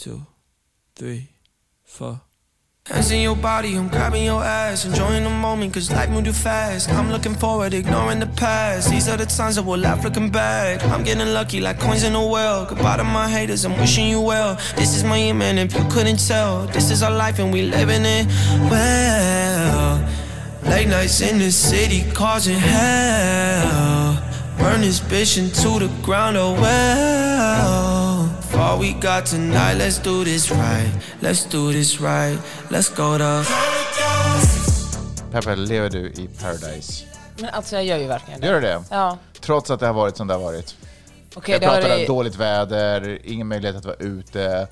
two, three, four. Hands in your body, I'm grabbing your ass, enjoying the moment, cause life moved too fast. I'm looking forward, ignoring the past. These are the times that we'll laugh looking back. I'm getting lucky like coins in a well. Goodbye to my haters, I'm wishing you well. This is my man, if you couldn't tell. This is our life and we living it well. Late nights in the city causing hell. Burn this bitch into the ground, oh well. All we got tonight, let's do this right. Let's do this right. Let's go to Peppe, lever du i paradise? Men alltså jag gör ju verkligen det. Gör du det? Ja. Trots att det har varit som det har varit? Okej, Jag pratar om det... dåligt väder, ingen möjlighet att vara ute.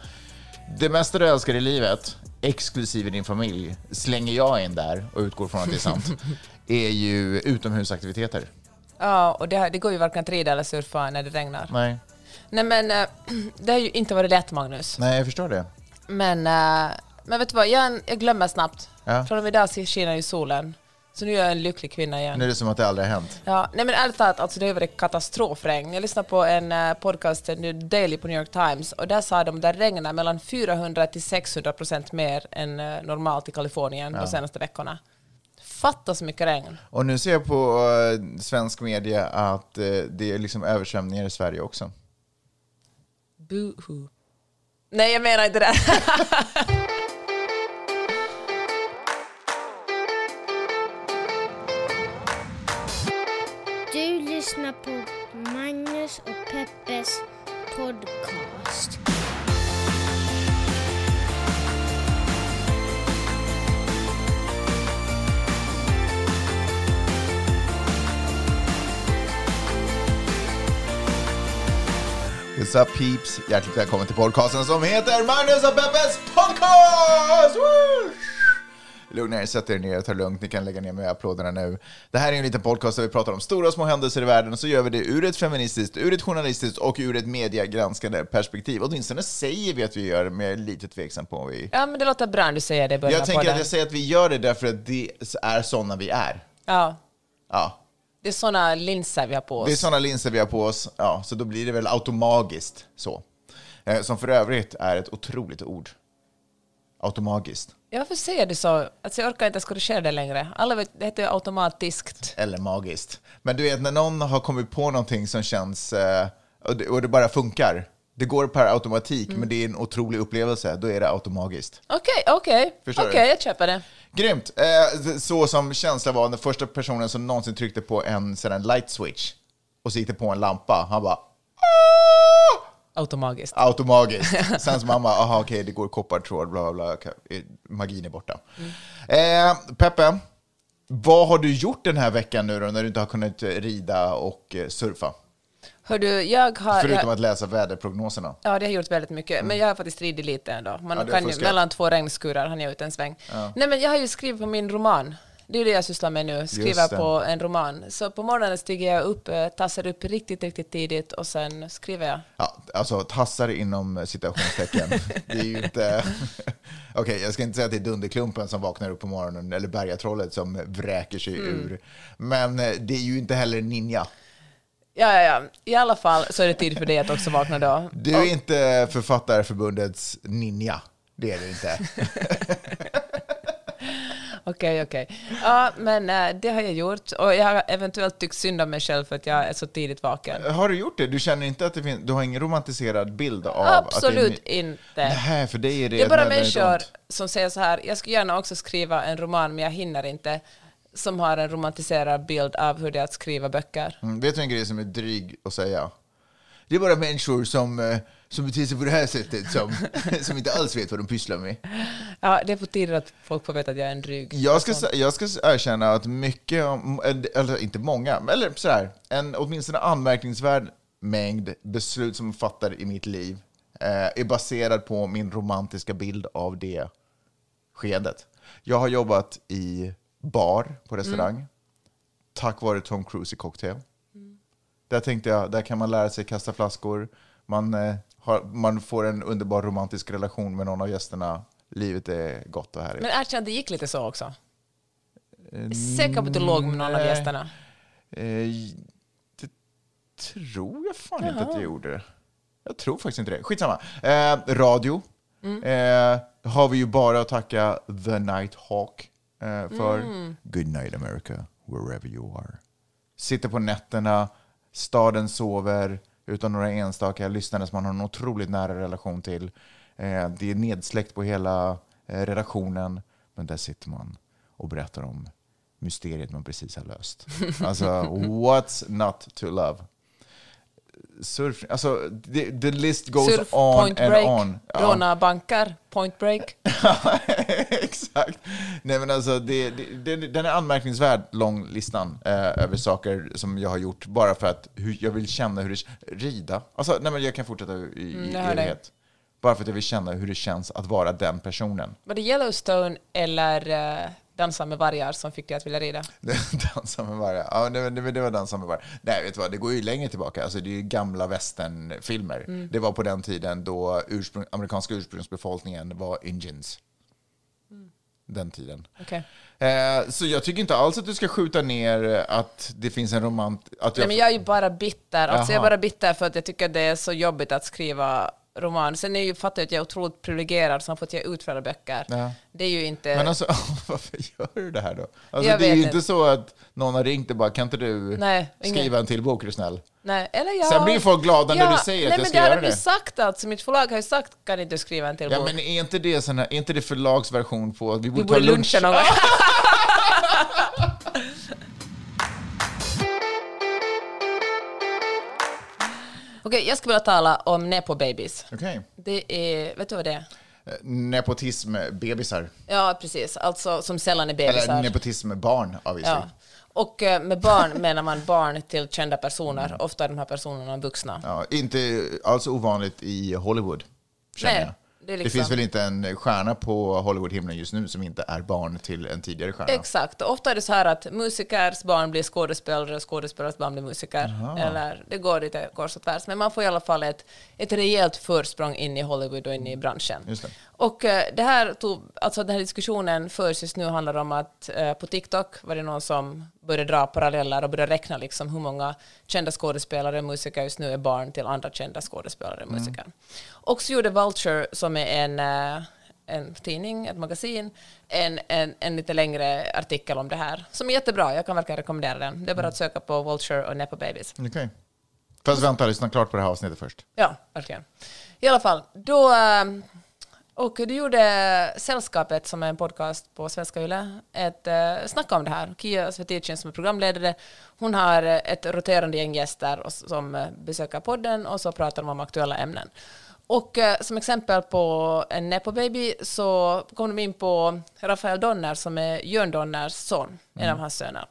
Det mesta du älskar i livet, exklusive din familj, slänger jag in där och utgår från att det är sant, är ju utomhusaktiviteter. Ja, och det, det går ju varken att rida eller surfa när det regnar. Nej, Nej men eh, det har ju inte varit lätt Magnus. nej jag förstår det. Men, eh, men vet du vad, jag, jag glömmer snabbt. Ja. Från och med idag skiner ju solen. Så nu är jag en lycklig kvinna igen. Nu är det som att det aldrig har hänt. Ja, nej men ärligt talat, alltså det har varit katastrofregn. Jag lyssnade på en uh, podcast, nu Daily på New York Times, och där sa de att det regnar mellan 400 till 600 procent mer än eh, normalt i Kalifornien de senaste veckorna. Fatta så mycket regn. Och nu ser jag på eh, svensk media att eh, det är liksom översvämningar i Sverige också. Boohoo. Nej, jag menar inte det. Du lyssnar på Magnus och Peppes podcast. What's up peeps? Hjärtligt välkommen till podcasten som heter Magnus och Peppes podcast! Woo! Lugna er, sätt er ner och ta lugnt. Ni kan lägga ner med applåderna nu. Det här är en liten podcast där vi pratar om stora och små händelser i världen och så gör vi det ur ett feministiskt, ur ett journalistiskt och ur ett mediegranskande perspektiv. Åtminstone säger vi att vi gör det, men jag är lite tveksam på vad vi... ja, men det låter bra när du säger det i början Jag tänker att jag säger att vi gör det därför att det är sådana vi är. Ja, Ja. Det är såna linser vi har på oss. Det är sådana linser vi har på oss, ja, så då blir det väl automagiskt så. Eh, som för övrigt är ett otroligt ord. Automagiskt. Ja, varför säger du så? Alltså, jag orkar inte ens korrigera det längre. Alla vet, det heter ju automatiskt. Eller magiskt. Men du vet, när någon har kommit på någonting som känns... Eh, och, det, och det bara funkar. Det går per automatik, Mm. men det är en otrolig upplevelse. Då är det automagiskt. Okej, okej. Förstår du? Okej, jag köper det. Grymt! Eh, så som känslan var den första personen som någonsin tryckte på en sån light switch och så gick det på en lampa. Han bara... "Ah!" Automagiskt. Automagiskt. Sen så mamma, aha okej, det går koppartråd, bla bla bla, eh, magin är borta. Eh, Peppe, vad har du gjort den här veckan nu då, när du inte har kunnat rida och eh, surfa? Hör du, jag har... Förutom jag, att läsa väderprognoserna. Ja, det har gjort väldigt mycket. Men jag har faktiskt ridit lite ändå. Man Ja, kan ju, mellan två regnskurar hann jag ut en sväng. Nej, men jag har ju skrivit på min roman. Det är det jag sysslar med nu, skriva på en roman. Så på morgonen stiger jag upp, eh, tassar upp riktigt, riktigt tidigt och sen skriver jag. Ja, alltså tassar inom citationstecken. det är ju inte... Okej, jag ska inte säga att det är Dunderklumpen som vaknar upp på morgonen eller Bergatrollet som vräker sig ur. Men eh, det är ju inte heller Ninja. Ja, ja, ja. I alla fall så är det tid för dig att också vakna då. Du är inte Författarförbundets ninja. Det är du inte. Okej, okej. Ja, men eh, det har jag gjort. Och jag har eventuellt tyckt synd om mig själv för att jag är så tidigt vaken. Har du gjort det? Du känner inte att det finns... Du har ingen romantiserad bild av att Absolut det är... inte. Nej, för dig är det Det är bara människor ont. som säger så här, jag skulle gärna också skriva en roman men jag hinner inte, som har en romantiserad bild av hur det är att skriva böcker. Mm, vet du en grej som är dryg att säga? Det är bara människor som, eh, som beter sig på det här sättet som, som inte alls vet vad de pysslar med. Ja, det är på tiden att folk får veta att jag är en dryg. Jag ska, jag ska erkänna att mycket, eller inte många, men- eller sådär, en åtminstone anmärkningsvärd mängd beslut som jag fattar i mitt liv eh, är baserad på min romantiska bild av det skedet. Jag har jobbat i bar på restaurang tack vare Tom Cruise i Cocktail. Där tänkte jag, där kan man lära sig kasta flaskor, man, eh, har, man får en underbar romantisk relation med någon av gästerna. Livet är gott och härligt. Men erkänn det gick lite så också. Är säker på att du låg med någon av gästerna. Eh, det tror jag fan inte att jag gjorde. Jag tror faktiskt inte det. Skitsamma. Eh, radio Eh, har vi ju bara att tacka The Night Hawk eh, för. Good night America, wherever you are. Sitter på nätterna, staden sover, utan några enstaka lyssnare som man har en otroligt nära relation till. Eh, det är nedsläckt på hela eh, redaktionen, men där sitter man och berättar om mysteriet man precis har löst. Alltså, what's not to love? Surf, alltså, the, the list goes Surf, on point and break, on. Ja. råna banker, point break. Exakt. Nej, men alltså, det, det, den är anmärkningsvärd lång, listan, eh, över saker som jag har gjort bara för att hur, jag vill känna hur det Rida. Alltså, nej, men jag kan fortsätta i, i Mm, evighet. Bara för att jag vill känna hur det känns att vara den personen. Var det Yellowstone eller uh, Dansa med vargar som fick dig att vilja rida? dansa med vargar. Ja, det, det, det var dansa med vargar. Nej, vet du vad, det går ju längre tillbaka. Alltså, det är ju gamla westernfilmer. Mm. Det var på den tiden då ursprung, amerikanska ursprungsbefolkningen var Indians. Mm. Den tiden. Okej. Eh, så jag tycker inte alls att du ska skjuta ner att det finns en romant... Att Nej, men jag är ju bara bitter. Alltså, jag är bara bitter för att jag tycker det är så jobbigt att skriva roman. Sen är ju, fattar jag att jag är otroligt privilegierad som har fått ge ut flera böcker. Ja. Det är ju inte... Men alltså, varför gör du det här då? Alltså, Jag det är ju inte så att någon har ringt och bara, kan inte du Nej, ingen- skriva en till bok, är du snäll? Nej, eller jag... Sen blir folk glada när du säger att nej, jag men ska det har göra de ju det. sagt alltså. Mitt förlag har ju sagt, kan inte du skriva en till Ja, bok? men är inte det, sån här, är inte det förlagsversion på att vi borde, Vi borde ta lunch? luncha någon gång. Okej, jag skulle vilja tala om Nepo Babies. Okej. Det är, vet du vad det är? Eh, Nepotism-bebisar. Ja, precis. Alltså som sällan är Eller bebisar. nepotism-barn, obviously. Ja. Och eh, med barn menar man barn till kända personer. Ofta är de här personerna vuxna. Ja, inte alls ovanligt i Hollywood, känner Nej, jag. Det är Det liksom- finns väl inte en stjärna på Hollywoodhimlen just nu som inte är barn till en tidigare stjärna? Exakt. Ofta är det så här att musikers barn blir skådespelare och skådespelares barn blir musiker. Eller det går lite kors och tvärs. Men man får i alla fall ett, ett rejält försprång in i Hollywood och in i branschen. Och eh, det här tog, alltså den här diskussionen förs just nu handlar om att eh, på TikTok var det någon som började dra paralleller och började räkna liksom hur många kända skådespelare och musiker just nu är barn till andra kända skådespelare och musiker. Och så gjorde Vulture, som är en, eh, en tidning, ett magasin, en, en, en lite längre artikel om det här, som är jättebra. Jag kan verkligen rekommendera den. Det är bara att söka på Vulture och Nepo Babies. Okej. Fast vänta, lyssna klart på det här avsnittet först. Ja, verkligen. I alla fall, då... ehm, Och du gjorde Sällskapet, som är en podcast på Svenska Yle, ett uh, snack om det här. Kia Sveticin som är programledare, hon har eh, ett roterande gäng gäster och, som eh, besöker podden och så pratar de om aktuella ämnen. Och eh, som exempel på en Nepo Baby så kom de in på Rafael Donner som är Jörn Donners son, en av hans söner.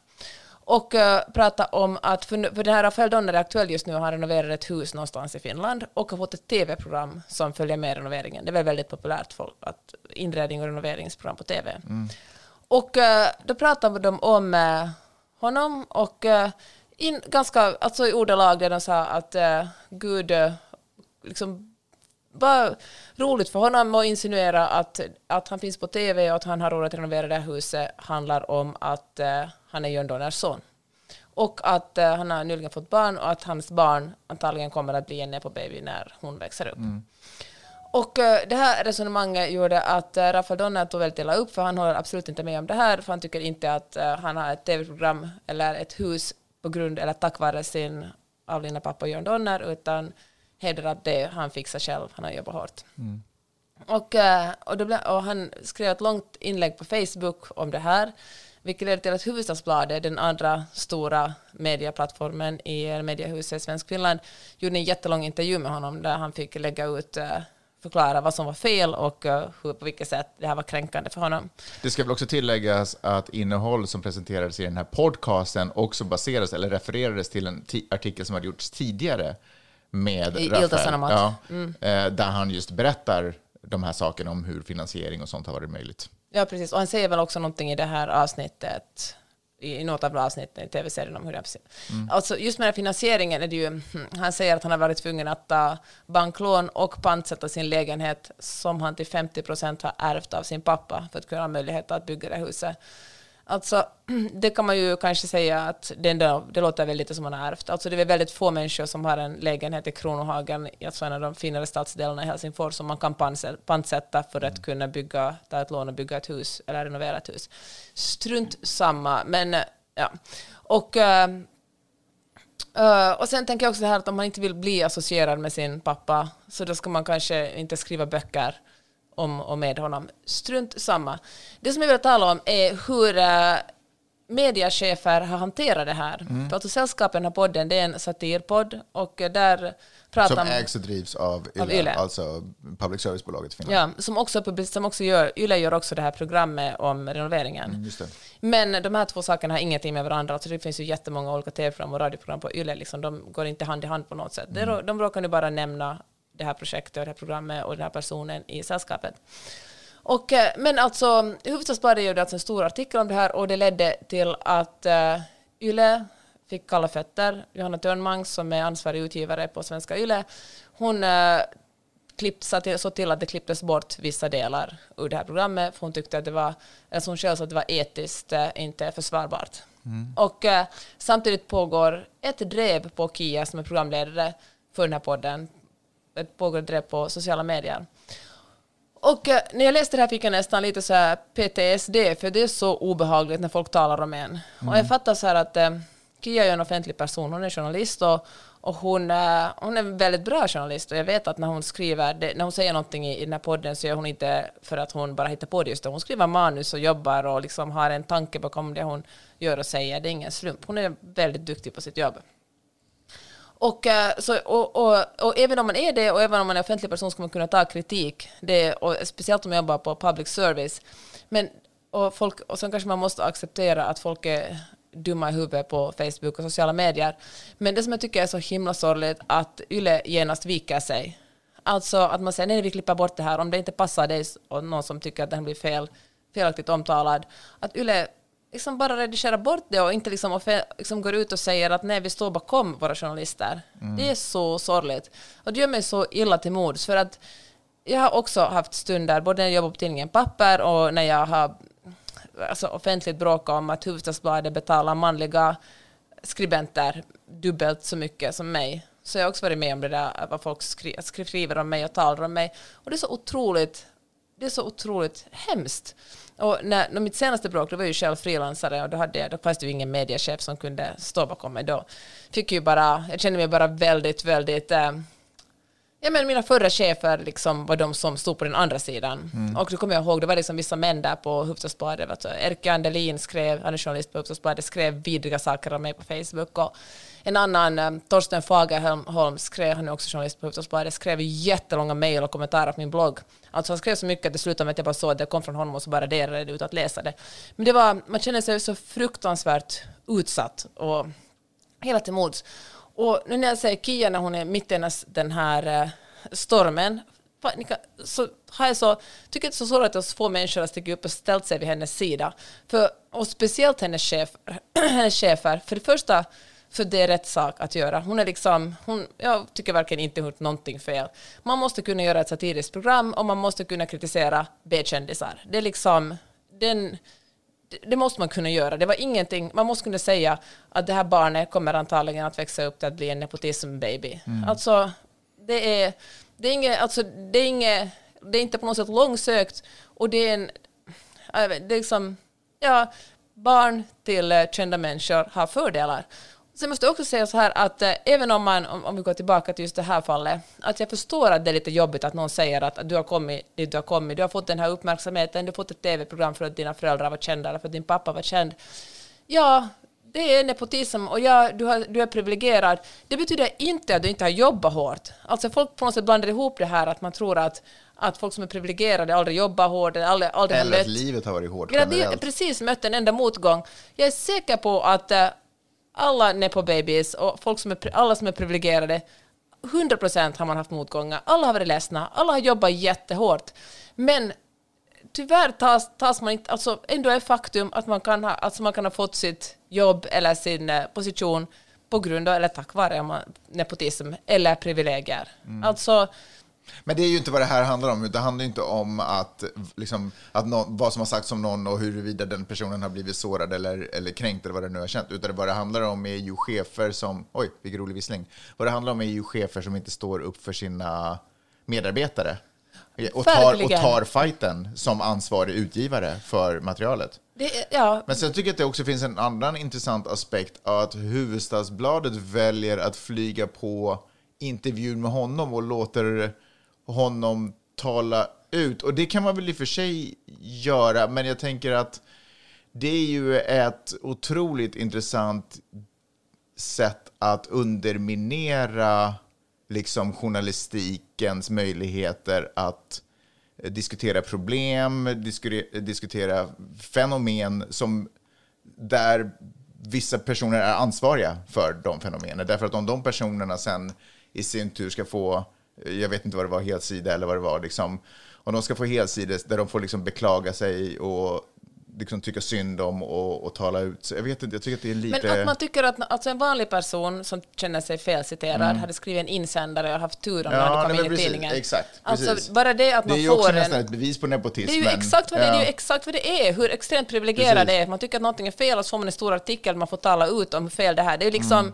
Och uh, prata om att, för, för den här Rafael Donner är aktuell just nu och har renoverat ett hus någonstans i Finland och har fått ett tv-program som följer med renoveringen. Det är väl väldigt populärt folk att inredning och renoveringsprogram på tv. Och uh, då pratade de om uh, honom och in, ganska, alltså i ordalag där de sa att Gud liksom var roligt för honom att insinuera att, att han finns på tv och att han har råd att renovera det här huset handlar om att han är Jörn Donners son. Och att eh, han har nyligen fått barn och att hans barn antagligen kommer att bli en Nepo baby när hon växer upp. Och eh, det här resonemanget gjorde att uh, Rafael Donner tog väldigt illa upp för han håller absolut inte med om det här för han tycker inte att eh, han har ett tv-program eller ett hus på grund eller tack vare sin avlidna pappa Jörn Donner utan hävdar att det han fixar själv, han har jobbat hårt. Och, eh, och, ble, och han skrev ett långt inlägg på Facebook om det här, vilket ledde till att Hufvudstadsbladet, den andra stora medieplattformen i eh, mediehuset Svensk Finland, gjorde en jättelång intervju med honom där han fick lägga ut, eh, förklara vad som var fel och eh, hur, på vilket sätt det här var kränkande för honom. Det ska väl också tilläggas att innehåll som presenterades i den här podcasten också baserades eller refererades till en ti- artikel som hade gjorts tidigare med I Rafael. Ja, eh, där han just berättar de här sakerna om hur finansiering och sånt har varit möjligt. Ja, precis. Och han säger väl också någonting i det här avsnittet, i, i något av avsnitten i tv-serien om hur det är. Alltså just med den här finansieringen är det ju, han säger att han har varit tvungen att ta banklån och pantsätta sin lägenhet som han till 50 procent har ärvt av sin pappa för att kunna ha möjlighet att bygga det huset. Alltså, det kan man ju kanske säga att det, ändå, det låter väl lite som man har ärvt. Alltså det är väldigt få människor som har en lägenhet i Kronohagen, alltså en av de finare stadsdelarna i Helsingfors, som man kan pantsätta för att kunna bygga, ta ett lån och bygga ett hus eller renovera ett hus. Strunt samma, men eh, ja. Och, eh, och sen tänker jag också det här att om man inte vill bli associerad med sin pappa, så då ska man kanske inte skriva böcker om och med honom. Strunt samma. Det som jag vill tala om är hur uh, mediechefer har hanterat det här. Mm. Alltså Sällskapen har podden, det är en satirpodd och där pratar Som ägs och drivs av Yle, Av Yle. alltså public service-bolaget i Finland. Ja, som också, som också gör, Yle gör också det här programmet om renoveringen. Mm. Men de här två sakerna har ingenting med varandra. Alltså det finns ju jättemånga olika tv-program och radioprogram på YLE. Liksom. De går inte hand i hand på något sätt. Rå- De råkar nu bara nämna det här projektet och det här programmet och den här personen i sällskapet. Och, eh, men alltså, Hufvudstadsbladet gjorde alltså en stor artikel om det här och det ledde till att uh, YLE fick kalla fötter. Johanna Törnmang som är ansvarig utgivare på Svenska YLE, hon uh, klippt, så, till, att det klipptes bort vissa delar ur det här programmet, för hon tyckte att det var, alltså hon själv att det var etiskt eh, inte försvarbart. Och eh, samtidigt pågår ett drev på Kia som är programledare för den här podden. Ett pågår ett drev på sociala medier. Och eh, när jag läste det här fick jag nästan lite så här PTSD, för det är så obehagligt när folk talar om en. Och jag fattar så här att eh, Kia är en offentlig person, hon är journalist och, och hon, eh, hon är en väldigt bra journalist och jag vet att när hon skriver, det, när hon säger någonting i, i den här podden så gör hon inte för att hon bara hittar på det just då. Hon skriver manus och jobbar och liksom har en tanke bakom det hon gör och säger. Det är ingen slump. Hon är väldigt duktig på sitt jobb. Och, eh, så, och, och, och även om man är det och även om man är offentlig person ska man kunna ta kritik. Det, och speciellt om man jobbar på public service. Men, och, folk, och sen kanske man måste acceptera att folk är dumma i huvudet på Facebook och sociala medier. Men det som jag tycker är så himla sorgligt att Yle genast viker sig. Alltså att man säger nej, vi klipper bort det här om det inte passar dig och någon som tycker att den blir fel, felaktigt omtalad. Att Yle liksom bara redigerar bort det och inte liksom, liksom går ut och säger att nej, vi står bakom våra journalister. Det är så sorgligt. Och det gör mig så illa till mods för att jag har också haft stunder, både när jag jobbar på tidningen Papper och när jag har alltså, offentligt bråkat om att Hufvudstadsbladet betalar manliga skribenter dubbelt så mycket som mig. Så jag har också varit med om det där, vad folk skri skriver om mig och talar om mig. Och det är så otroligt, det är så otroligt hemskt. Och när, när mitt senaste bråk, då var jag ju själv frilansare och då, hade då fanns det ju ingen mediechef som kunde stå bakom mig. Då fick ju bara, jag kände mig bara väldigt, väldigt eh, Ja, men mina förra chefer liksom var de som stod på den andra sidan. Och då kommer jag ihåg, det var liksom vissa män där på Hufvudstadsbladet. du. Erke Andelin skrev, han är journalist på Hufvudstadsbladet, skrev vidriga saker om mig på Facebook. Och en annan, eh, Torsten Fagerholm, skrev, han är också journalist på Hufvudstadsbladet, skrev jättelånga mejl och kommentarer på min blogg. Alltså han skrev så mycket att det slutade med att jag bara såg att det kom från honom och så bara raderade det ut att läsa det. Men det var, man känner sig så fruktansvärt utsatt och hela till mods. Och nu när jag säger Kia när hon är mitt i den här eh, stormen, så har jag så, tycker det är så sorgligt att så få människor har stigit upp och ställt sig vid hennes sida. För, och speciellt hennes, chef, hennes chefer. För det första, för det är rätt sak att göra. Hon är liksom, hon, jag tycker verkligen inte gjort någonting fel. Man måste kunna göra ett satiriskt program och man måste kunna kritisera B-kändisar. Det är liksom, den, det- måste man kunna göra. Det var ingenting, man måste kunna säga att det här barnet kommer antagligen att växa upp till att bli en nepotism-baby. Alltså, det är, det är inget, alltså, det är inget, det är inte på något sätt långsökt och det är en, det är liksom, ja, barn till eh, kända människor har fördelar. Sen måste jag också säga så här att eh, även om man, om, om vi går tillbaka till just det här fallet, att jag förstår att det är lite jobbigt att någon säger att, att du har kommit dit du har kommit, du har fått den här uppmärksamheten, du har fått ett tv-program för att dina föräldrar var kända eller för att din pappa var känd. Ja, det är nepotism och ja, du, har, du är privilegierad. Det betyder inte att du inte har jobbat hårt. Alltså folk på något sätt blandar ihop det här att man tror att, att folk som är privilegierade aldrig jobbar hårt aldrig, aldrig har Eller att mött livet har varit hårt generellt. precis mött en enda motgång. Jag är säker på att eh, alla nepo-babies och folk som är, alla som är privilegierade, 100% har man haft motgångar. Alla har varit ledsna, alla har jobbat jättehårt. Men tyvärr tas, tas man inte, alltså ändå är faktum att man kan ha, alltså man kan ha fått sitt jobb eller sin eh, position på grund av, eller tack vare man, nepotism eller privilegier. Alltså, Men det är ju inte vad det här handlar om. Det handlar ju inte om att, liksom, att någon, vad som har sagts om någon och huruvida den personen har blivit sårad eller, eller kränkt eller vad det nu har känt. Utan det vad det handlar om är ju chefer som... Oj, vilken rolig vissling. Vad det handlar om är ju chefer som inte står upp för sina medarbetare. Och tar, och tar fighten som ansvarig utgivare för materialet. Det, ja, Men sen tycker jag att det också finns en annan intressant aspekt att Hufvudstadsbladet väljer att flyga på intervjun med honom och låter honom tala ut. Och det kan man väl i och för sig göra, men jag tänker att det är ju ett otroligt intressant sätt att underminera liksom journalistikens möjligheter att diskutera problem, diskutera fenomen som där vissa personer är ansvariga för de fenomenen. Därför att om de personerna sen i sin tur ska få, eh, jag vet inte vad det var, helsida eller vad det var, liksom, om de ska få helsides där de får liksom beklaga sig och liksom tycka synd om och, och tala ut. Så jag vet inte, jag tycker att det är lite... Men att man tycker att alltså en vanlig person som känner sig felciterad hade skrivit en insändare och haft tur om Mm. Ja, det hade kommit in i tidningen. exakt, Alltså precis. bara det att det man är ju också får nästan en... ett bevis på nepotism. Det är ju exakt vad det, är, det är ju Ja. exakt vad det är, hur extremt privilegierad det är. Man tycker att någonting är fel och så får man en stor artikel man får tala ut om hur fel det här. Det är ju liksom... Mm.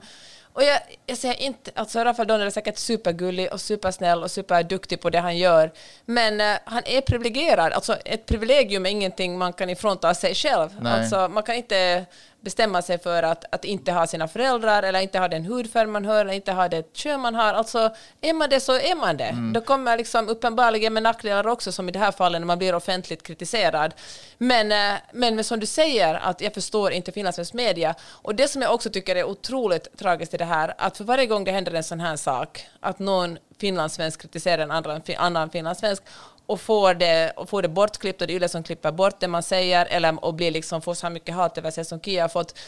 Och jag, jag säger inte, alltså Rafael Donner är säkert supergullig och supersnäll och superduktig på det han gör, men eh, han är privilegierad. Alltså ett privilegium är ingenting man kan ifrånta sig själv. Nej. Alltså man kan inte bestämma sig för att, att inte ha sina föräldrar eller inte ha den hudfärg man har eller inte ha det kön man har. Alltså är man det så är man det. Mm. Då kommer liksom uppenbarligen med nackdelar också som i det här fallet när man blir offentligt kritiserad. Men, eh, men, men som du säger, att jag förstår inte finlandssvensk media. Och det som jag också tycker är otroligt tragiskt i det här, att för varje gång det händer en sån här sak, att någon finlandssvensk kritiserar en annan, annan finlandssvensk och får det, och får det bortklippt och det är Yle som klipper bort det man säger eller och blir liksom, får så här mycket hat över sig som Kia har fått,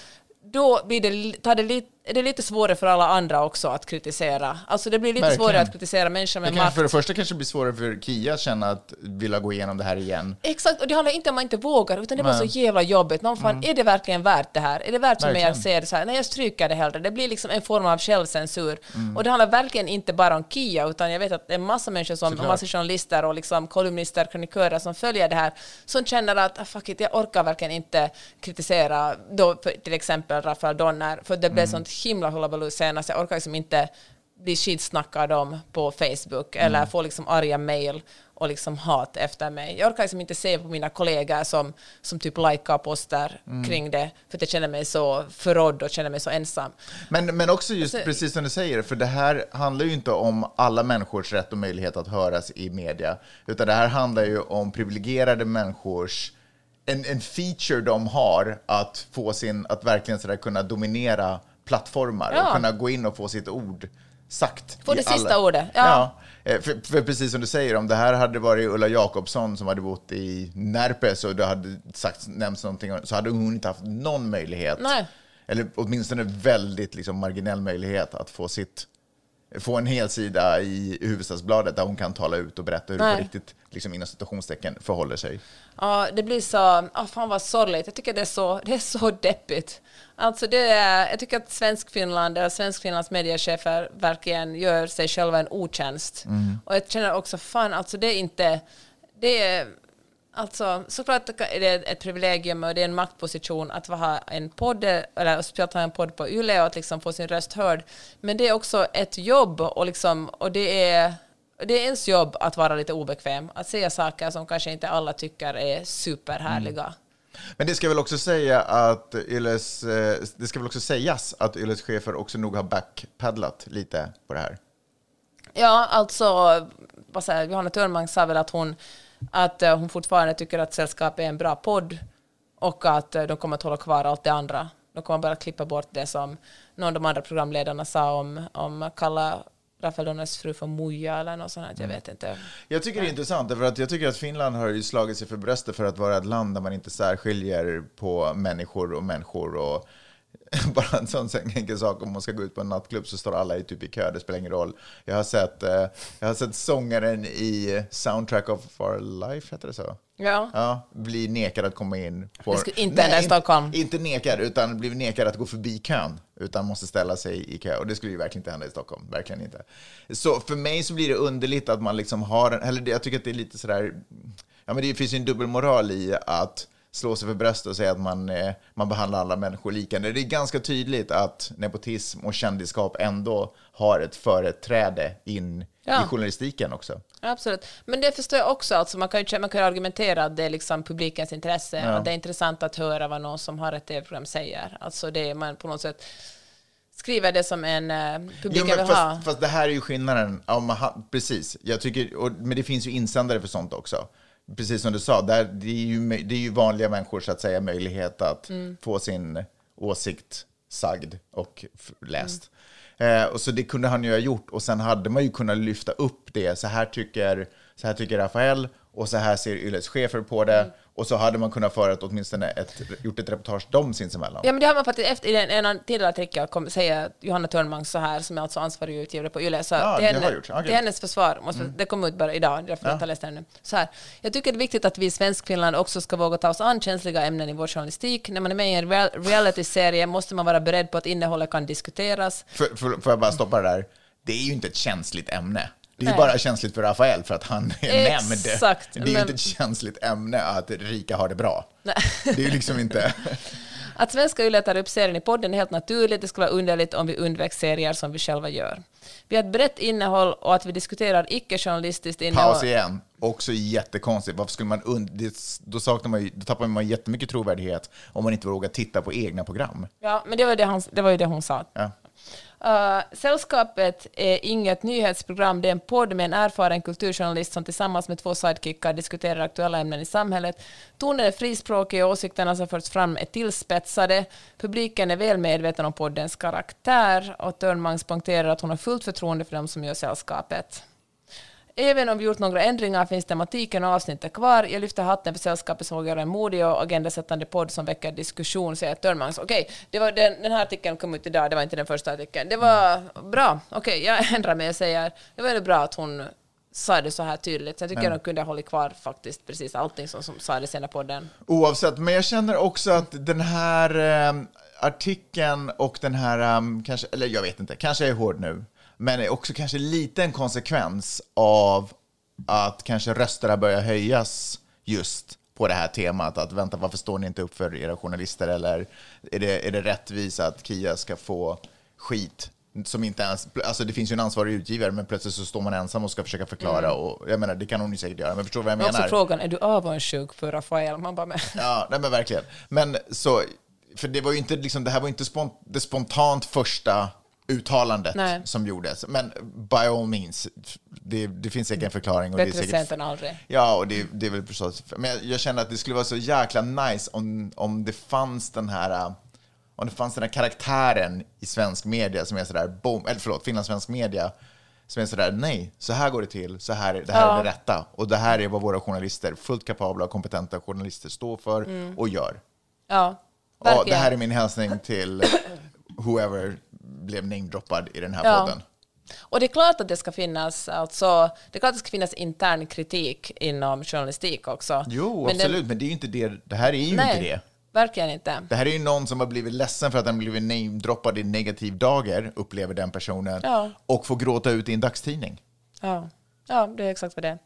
då blir det, tar det, lite, är det lite svårare för alla andra också att kritisera. Alltså det blir lite Verkligen. svårare att kritisera människor Det med kanske, makt. för det första kanske det blir svårare för Kia att känna att vilja gå igenom det här igen. Exakt, och det handlar inte om att man inte vågar, utan det var så Nej. jävla jobbigt. Någon fan, är det verkligen värt det här? Är det värt att Verkligen. se det så här? Nej, jag stryker det hellre. Det blir liksom en form av självcensur. Och det handlar verkligen inte bara om Kia, utan jag vet att det är massa människor som, Såklart. massa journalister och liksom kolumnister, kronikörer som följer det här, som känner att ah, fuck it, jag orkar verkligen inte kritisera då, för, till exempel Rafael Donner, för det blev sånt himla hullabaloo senast. Jag orkar liksom inte bli skitsnackad om på Facebook eller få liksom arga mail och liksom hat efter mig. Jag orkar liksom inte se på mina kollegor som, som typ likar poster kring det för att jag känner mig så förrådd och känner mig så ensam. Men, men också just Alltså- precis som du säger, för det här handlar ju inte om alla människors rätt och möjlighet att höras i media, utan det här handlar ju om privilegierade människors en, en feature de har att få sin, att verkligen sådär kunna dominera plattformar Ja. och kunna gå in och få sitt ord sagt. Få det sista ordet, ja. Ja. eh, För, för precis som du säger, om det här hade varit Ulla Jakobsson som hade bott i Närpes och det hade sagt, nämnts någonting, så hade hon inte haft någon möjlighet Nej. eller åtminstone väldigt liksom, marginell möjlighet att få, sitt, få en hel sida i Hufvudstadsbladet där hon kan tala ut och berätta hur det Nej. på riktigt, liksom, inom citationstecken, förhåller sig. Ja, det blir så, ah, fan vad sorgligt. Jag tycker det är så, det är så deppigt. Alltså det är, jag tycker att Svenskfinland, eller Svenskfinlands mediechefer verkligen gör sig själva en otjänst. Och jag känner också, fan alltså det är inte, det är, alltså såklart är det ett privilegium och det är en maktposition att ha en podd, eller speciellt ha en podd på YLE och att liksom få sin röst hörd. Men det är också ett jobb och liksom, och det är, det är ens jobb att vara lite obekväm, att säga saker som kanske inte alla tycker är superhärliga. Men det ska väl också säga att Yles, eh, det ska väl också sägas att Yles chefer också nog har backpaddlat lite på det här. Ja, alltså, vad säger Johanna Törnman sa väl att hon, att eh, hon fortfarande tycker att Sällskap är en bra podd och att eh, de kommer att hålla kvar allt det andra. De kommer bara klippa bort det som någon av de andra programledarna sa om, om kalla Rafael Donners fru för Muja eller något sånt. Jag vet inte. Jag tycker det är intressant, därför att jag tycker att Finland har ju slagit sig för bröstet för att vara ett land där man inte särskiljer på människor och människor. Och bara en sån enkel sak, om man ska gå ut på en nattklubb så står alla i typ i kö, det spelar ingen roll. Jag har sett, eh, jag har sett sångaren i Soundtrack of Our Life, heter det så? Ja. Ja, blir nekad att komma in. På, inte hända i Stockholm. Inte, inte nekad, utan blir nekad att gå förbi kön. Utan måste ställa sig i kö. Och det skulle ju verkligen inte hända i Stockholm. Verkligen inte. Så för mig så blir det underligt att man liksom har en... Eller jag tycker att det är lite sådär... Ja, men det finns ju en dubbelmoral i att slå sig för bröstet och säga att man, eh, man behandlar alla människor lika. Det är ganska tydligt att nepotism och kändisskap ändå har ett företräde in Ja. i journalistiken också. Absolut. Men det förstår jag också. Alltså man, kan ju, man kan ju argumentera att det är liksom publikens intresse. Ja. Och det är intressant att höra vad någon som har ett tv-program säger. Alltså det är man på något sätt skriver det som en uh, Jo, publiken men vill ha. fast, det här är ju skillnaden. Ja, man precis, jag tycker, och, men det finns ju insändare för sånt också. Precis som du sa, där, det, är ju, det är ju vanliga människor så att säga möjlighet att Mm. få sin åsikt sagd och läst. läst. Eh, och så det kunde han ju ha gjort och sen hade man ju kunnat lyfta upp det. Så här tycker, så här tycker Rafael och så här ser Yles chefer på det. Mm. Och så hade man kunnat föra åtminstone ett, gjort ett reportage dem sinsemellan. Ja, men det har man faktiskt efter, i en, en tidigare artikel kom, säger Johanna Törnmang så här, som är alltså ansvarig utgivare på YLE. Så Ja, det henne, har gjort. Okej. till hennes försvar, måste, det kom ut bara idag, därför jag inte har läst det ännu. Så här, jag tycker det är viktigt att vi i Svenskfinland också ska våga ta oss an känsliga ämnen i vår journalistik. När man är med i en real, reality-serie måste man vara beredd på att innehållet kan diskuteras. För, för, får jag bara stoppa det där? Det är ju inte ett känsligt ämne. Det är Nej. bara känsligt för Rafael för att han är nämnd. Exakt, Det är men- inte ett känsligt ämne att rika har det bra. Nej. Det är ju liksom inte... Att svenska YLE tar upp serien i podden är helt naturligt. Det skulle vara underligt om vi undvek serier som vi själva gör. Vi har ett brett innehåll och att vi diskuterar icke-journalistiskt innehåll. Paus igen. Också jättekonstigt. Varför skulle man und... det, då, saknar man ju, då tappar man jättemycket trovärdighet om man inte vågar titta på egna program. Ja, men det var, det, han, det var ju det hon sa. Ja. Uh, Sällskapet är inget nyhetsprogram, det är en podd med en erfaren kulturjournalist som tillsammans med två sidekickar diskuterar aktuella ämnen i samhället. Tonen är frispråkig och åsikterna som förts fram är tillspetsade. Publiken är väl medveten om poddens karaktär och Törnmangs poängterar att hon har fullt förtroende för dem som gör Sällskapet. Även om vi gjort några ändringar finns tematiken och avsnittet kvar. Jag lyfter hatten för sällskapet som vågar göra en modig och agendasättande podd som väcker diskussion, säger Törnmangs. Okej, det var den, den här artikeln kom ut idag, det var inte den första artikeln. Det var bra. Okej, jag ändrar mig och säger det var ju bra att hon sa det så här tydligt. Jag tycker Ja. de kunde ha hållit kvar faktiskt precis allting som, som sades i den här podden. Oavsett, men jag känner också att den här eh, artikeln och den här, eh, kanske, eller jag vet inte, kanske jag är hård nu, men är också kanske lite en konsekvens av att kanske rösterna börjar höjas just på det här temat. Att vänta, varför står ni inte upp för era journalister? Eller är det, är det rättvist att Kia ska få skit som inte ens, alltså det finns ju en ansvarig utgivare, men plötsligt så står man ensam och ska försöka förklara. Och jag menar, det kan hon ju säkert göra, men förstår vad jag Men menar? också frågan, är du avundsjuk på Rafael? Man bara, men, Ja, nej men verkligen. Men så, för det var ju inte liksom, det här var ju inte spont, det spontant första uttalandet Nej. som gjordes. Men by all means, det, det finns säkert en förklaring. Och det är bättre säkert, sent än aldrig. Ja, och det, det är väl förstås, men jag, jag känner att det skulle vara så jäkla nice om, om det fanns den här äh, om det fanns den här karaktären i svensk media som är sådär, boom, eller förlåt, finlandssvensk media, som är sådär, nej, så här går det till, så här, det här Ja. är det rätta. Och det här är vad våra journalister, fullt kapabla och kompetenta journalister, står för Mm. och gör. Ja, Ja, det verkligen. här är min hälsning till whoever blev namedroppad i den här Ja. podden. Och det är klart att det ska finnas, alltså, det är klart att det ska finnas intern kritik inom journalistik också. Jo, Men det- absolut, men det är ju inte det, det här är ju Nej, inte det. verkligen inte. Det här är ju någon som har blivit ledsen för att den blivit namedroppad i negativ dager, upplever den personen, Ja. och får gråta ut i en dagstidning. Ja, ja det är exakt vad det är.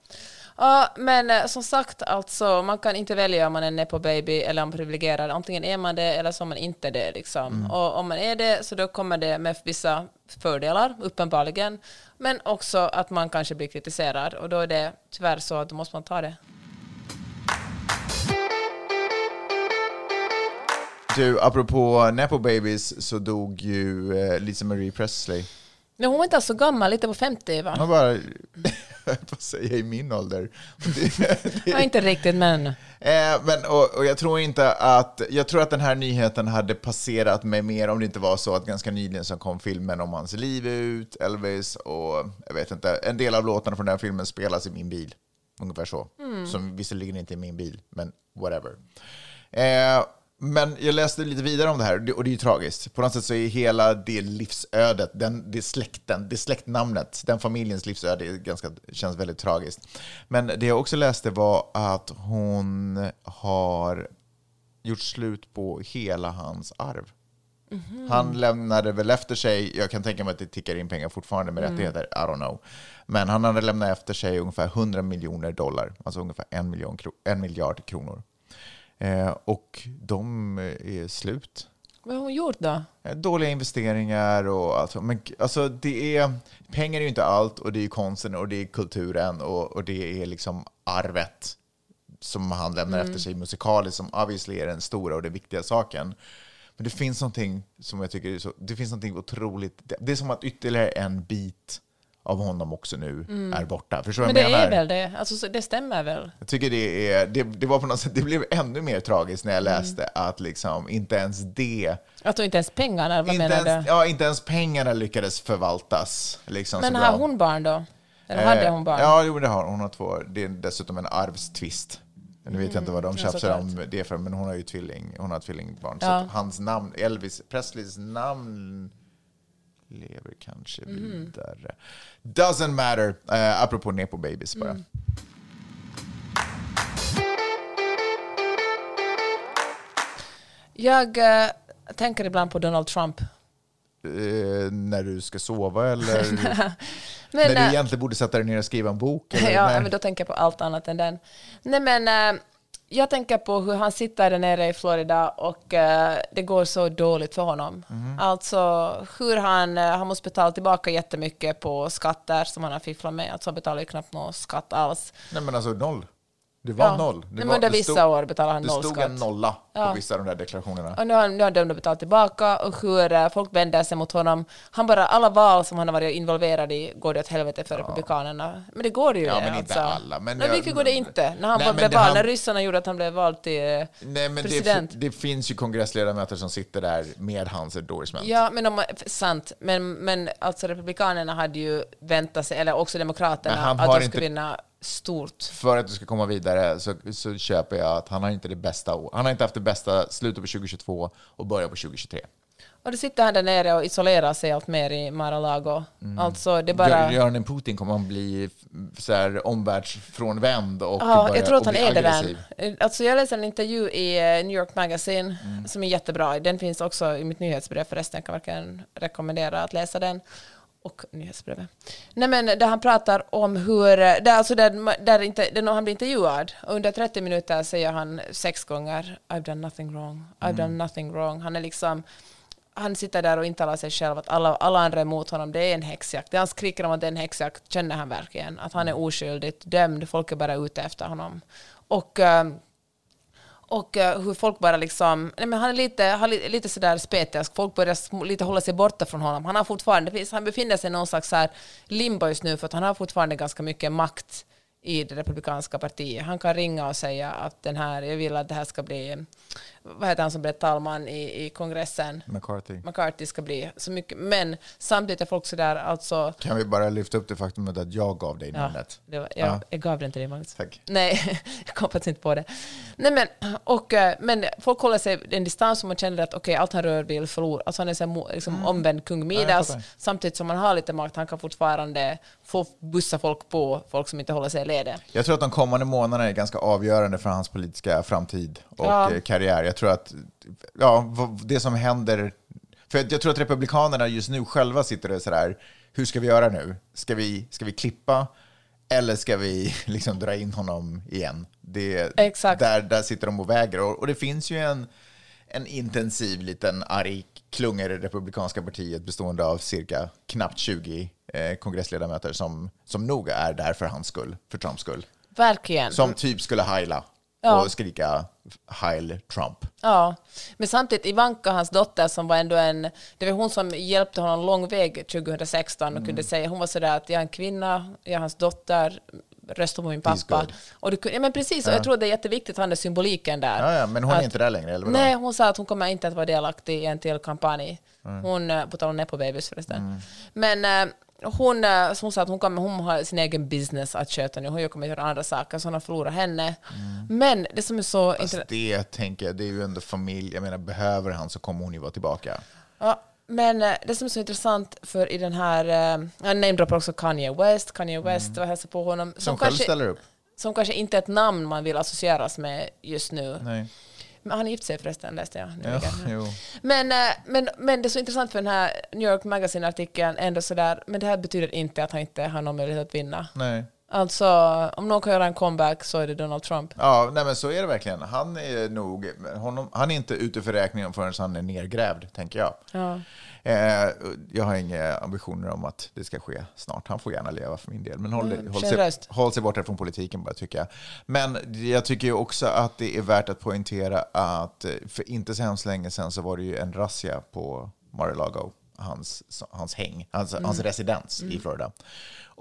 Ja, men eh, som sagt, alltså, man kan inte välja om man är nepo baby eller om man är privilegierad. Antingen är man det eller så är man inte det. Liksom. Mm. Och om man är det så då kommer det med vissa fördelar, uppenbarligen. Men också att man kanske blir kritiserad och då är det tyvärr så att då måste man ta det. Du, apropå Nepo Babies så dog ju eh, Lisa Marie Presley. Men hon var inte alls så gammal, lite på 50 va? Hon bara, på att säga i min ålder. Ja, inte riktigt men... Eh, men, och, och jag tror inte att, jag tror att den här nyheten hade passerat mig mer om det inte var så att ganska nyligen så kom filmen om hans liv ut, Elvis, och jag vet inte, en del av låtarna från den här filmen spelas i min bil. Ungefär så. Som visserligen inte är min bil, men whatever. Eh, Men jag läste lite vidare om det här och det är ju tragiskt. På något sätt så är hela det livsödet, den, det släkten, det släktnamnet, den familjens livsöde är ganska, känns väldigt tragiskt. Men det jag också läste var att hon har gjort slut på hela hans arv. Han lämnade väl efter sig, jag kan tänka mig att det tickar in pengar fortfarande med rättigheter, I don't know. Men han hade lämnat efter sig ungefär 100 miljoner dollar, alltså ungefär en, miljon, en miljard kronor. Eh, och de är slut. Vad har hon gjort då? Eh, Dåliga investeringar och allt. Men alltså det är, pengar är ju inte allt och det är konsten och det är kulturen och, och det är liksom arvet som han lämnar efter sig musikaliskt som obviously är den stora och den viktiga saken. Men det finns någonting som jag tycker är så, det finns någonting otroligt, det är som att ytterligare en bit av honom också nu är borta. Förstår Men det jag är menar? väl det? Alltså, så det stämmer väl? Jag tycker det är, det, det var på något sätt, det blev ännu mer tragiskt när jag Mm. läste att liksom inte ens det, Att då inte ens pengarna, vad menar ens, du? ja, inte ens pengarna lyckades förvaltas. Liksom, Men så har hon barn då? Eller hade Eh, hon barn? Ja, jo, det har hon. Hon har två. Det är dessutom en arvstvist. Nu vet jag inte vad de Mm, ja, tjafsar om det för, men hon har ju tvilling, hon har tvillingbarn. Så Ja. att hans namn, Elvis Presleys namn lever kanske Mhm. vidare. Doesn't matter. Uh, apropå Nepo Babies bara. Mm. Jag eh, tänker ibland på Donald Trump. Eh, när du ska sova eller Men, när du eh, egentligen borde sätta dig ner och skriva en bok? Eller ja, när? men då tänker jag på allt annat än den. Nej, men eh, jag tänker på hur han sitter där nere i Florida och eh, det går så dåligt för honom. Mhm. Alltså hur han, eh, han måste betala tillbaka jättemycket på skatter som han har fifflat med. Alltså han betalar ju knappt någon skatt alls. Nej men alltså noll. Det var Ja. noll. Det Nej, var, under det vissa stod- år betalar han Det noll stod skatt. en nolla Ja. på vissa av de där deklarationerna. Och nu har, nu har de betalat tillbaka och hur eh, folk vänder sig mot honom. Han bara, alla val som han har varit involverad i går det åt helvete för Republikanerna. Men det går det ju. Ja, det, men inte alltså. alla, men Nej, vilket går det inte? När han Nej, blev det vald, han- när ryssarna gjorde att han blev vald till eh, Nej, men det, president. det finns ju kongressledamöter som sitter där med hans endorsement. Ja, men om, sant. Men, men alltså republikanerna hade ju väntat sig, eller också demokraterna, han att de inte- skulle vinna stort. För att du ska komma vidare så, så köper jag att han har inte det bästa. Han har inte haft det bästa slutet på 2022 och början på 2023. Och då sitter han där nere och isolerar sig allt mer i Mar-a-Lago. Alltså, det bara... Gör- Göran Putin kommer att bli så här omvärldsfrånvänd och Ja, börja- jag tror att han är det aggressiv. den. Alltså jag läste en intervju i eh, New York Magazine Mm. som är jättebra. Den finns också i mitt nyhetsbrev förresten. Jag kan verkligen rekommendera att läsa den. Och nyhetsbrevet. Nej men där han pratar om hur, där, alltså där, där, inte, där han blir intervjuad. Under 30 minuter säger han sex gånger I've done nothing wrong, I've done nothing wrong. Han är liksom han sitter där och intalar sig själv att alla, alla andra är emot honom. Det är en häxjakt. Det han skriker om att det är en häxjakt känner han verkligen. Att han är oskyldigt dömd. Folk är bara ute efter honom. Och, eh, och eh, hur folk bara liksom... Nej, men han är lite, han är lite sådär spetisk. Folk börjar lite hålla sig borta från honom. Han, har fortfarande, han befinner sig i någon slags så här limbo just nu för att han har fortfarande ganska mycket makt i det republikanska partiet. Han kan ringa och säga att den här, jag vill att det här ska bli, vad heter han som blev talman i, i kongressen? McCarthy. McCarthy ska bli så mycket. Men samtidigt är folk sådär, alltså... Kan vi bara lyfta upp det faktumet att jag gav dig Ja, namnet? det var, jag, Ja. jag gav den till dig Magnus. Tack. Nej, jag kom faktiskt inte på det. Nej, men, och, eh, men folk håller sig en distans som man känner att okej, allt han rör vill förlora. Alltså han är så liksom, omvänd kung Mm. Midas. fattar. samtidigt som han har lite makt, han kan fortfarande få bussa folk på folk som inte håller sig i ledet. Jag tror att de kommande månaderna är ganska avgörande för hans politiska framtid och Ja. eh, karriär. Jag tror att ja, det som händer... För jag tror att Republikanerna just nu själva sitter och sådär, hur ska vi göra nu? Ska vi, ska vi klippa eller ska vi liksom dra in honom igen? Det, Exakt. Där, där sitter de och väger. Och, och det finns ju en, en intensiv liten arg klunga i det republikanska partiet bestående av cirka knappt 20 eh, kongressledamöter som, som nog är där för hans skull, för Trumps skull. Verkligen. Som typ skulle heila Ja. och skrika Heil Trump. Ja, men samtidigt Ivanka, hans dotter, som var ändå en... Det var hon som hjälpte honom lång väg 2016 och Mm. kunde säga, hon var sådär att jag är en kvinna, jag är hans dotter, rösta på min pappa. Och det, ja, men precis, och jag tror det är jätteviktigt, han är symboliken där. Ja, ja, men hon är Att- inte där längre, eller vadå? Nej, hon sa att hon kommer inte att vara delaktig i en till kampanj. Hon, eh, på tal om Nepo Babies förresten. Mm. Men, eh, hon, eh, hon sa att hon, kommer, hon har sin egen business att sköta nu. Hon kommer att göra andra saker, så hon har förlorat henne. Men det som är så intressant... det tänker jag, det är ju ändå familj. Jag menar, behöver han så kommer hon ju vara tillbaka. Ja, men eh, det som är så intressant för i den här... eh, Jag namedroppar också Kanye West. Kanye West var hälsa på honom. Som, själv kanske, ställer upp. som kanske inte är ett namn man vill associeras med just nu. Nej. Men han är gift sig förresten, läste jag. Ja, nyligen. jo. Men, eh, men, men det är så intressant för den här New York Magazine-artikeln, ändå sådär, men det här betyder inte att han inte har någon möjlighet att vinna. Nej. Alltså, om någon kan göra en comeback så är det Donald Trump. Ja, nej men så är det verkligen. Han är nog, honom, han är inte ute för räkningen förrän han är nergrävd, tänker jag. Ja. Eh, jag har inga ambitioner om att det ska ske snart. Han får gärna leva för min del. Men håll, Mm, håll, sig, håll sig borta från politiken bara, tycker jag. Men jag tycker ju också att det är värt att poängtera att eh, för inte så hemskt länge sedan så var det ju en razzia på Mar-a-Lago, hans, hans häng, hans, Mm. hans residens i Florida.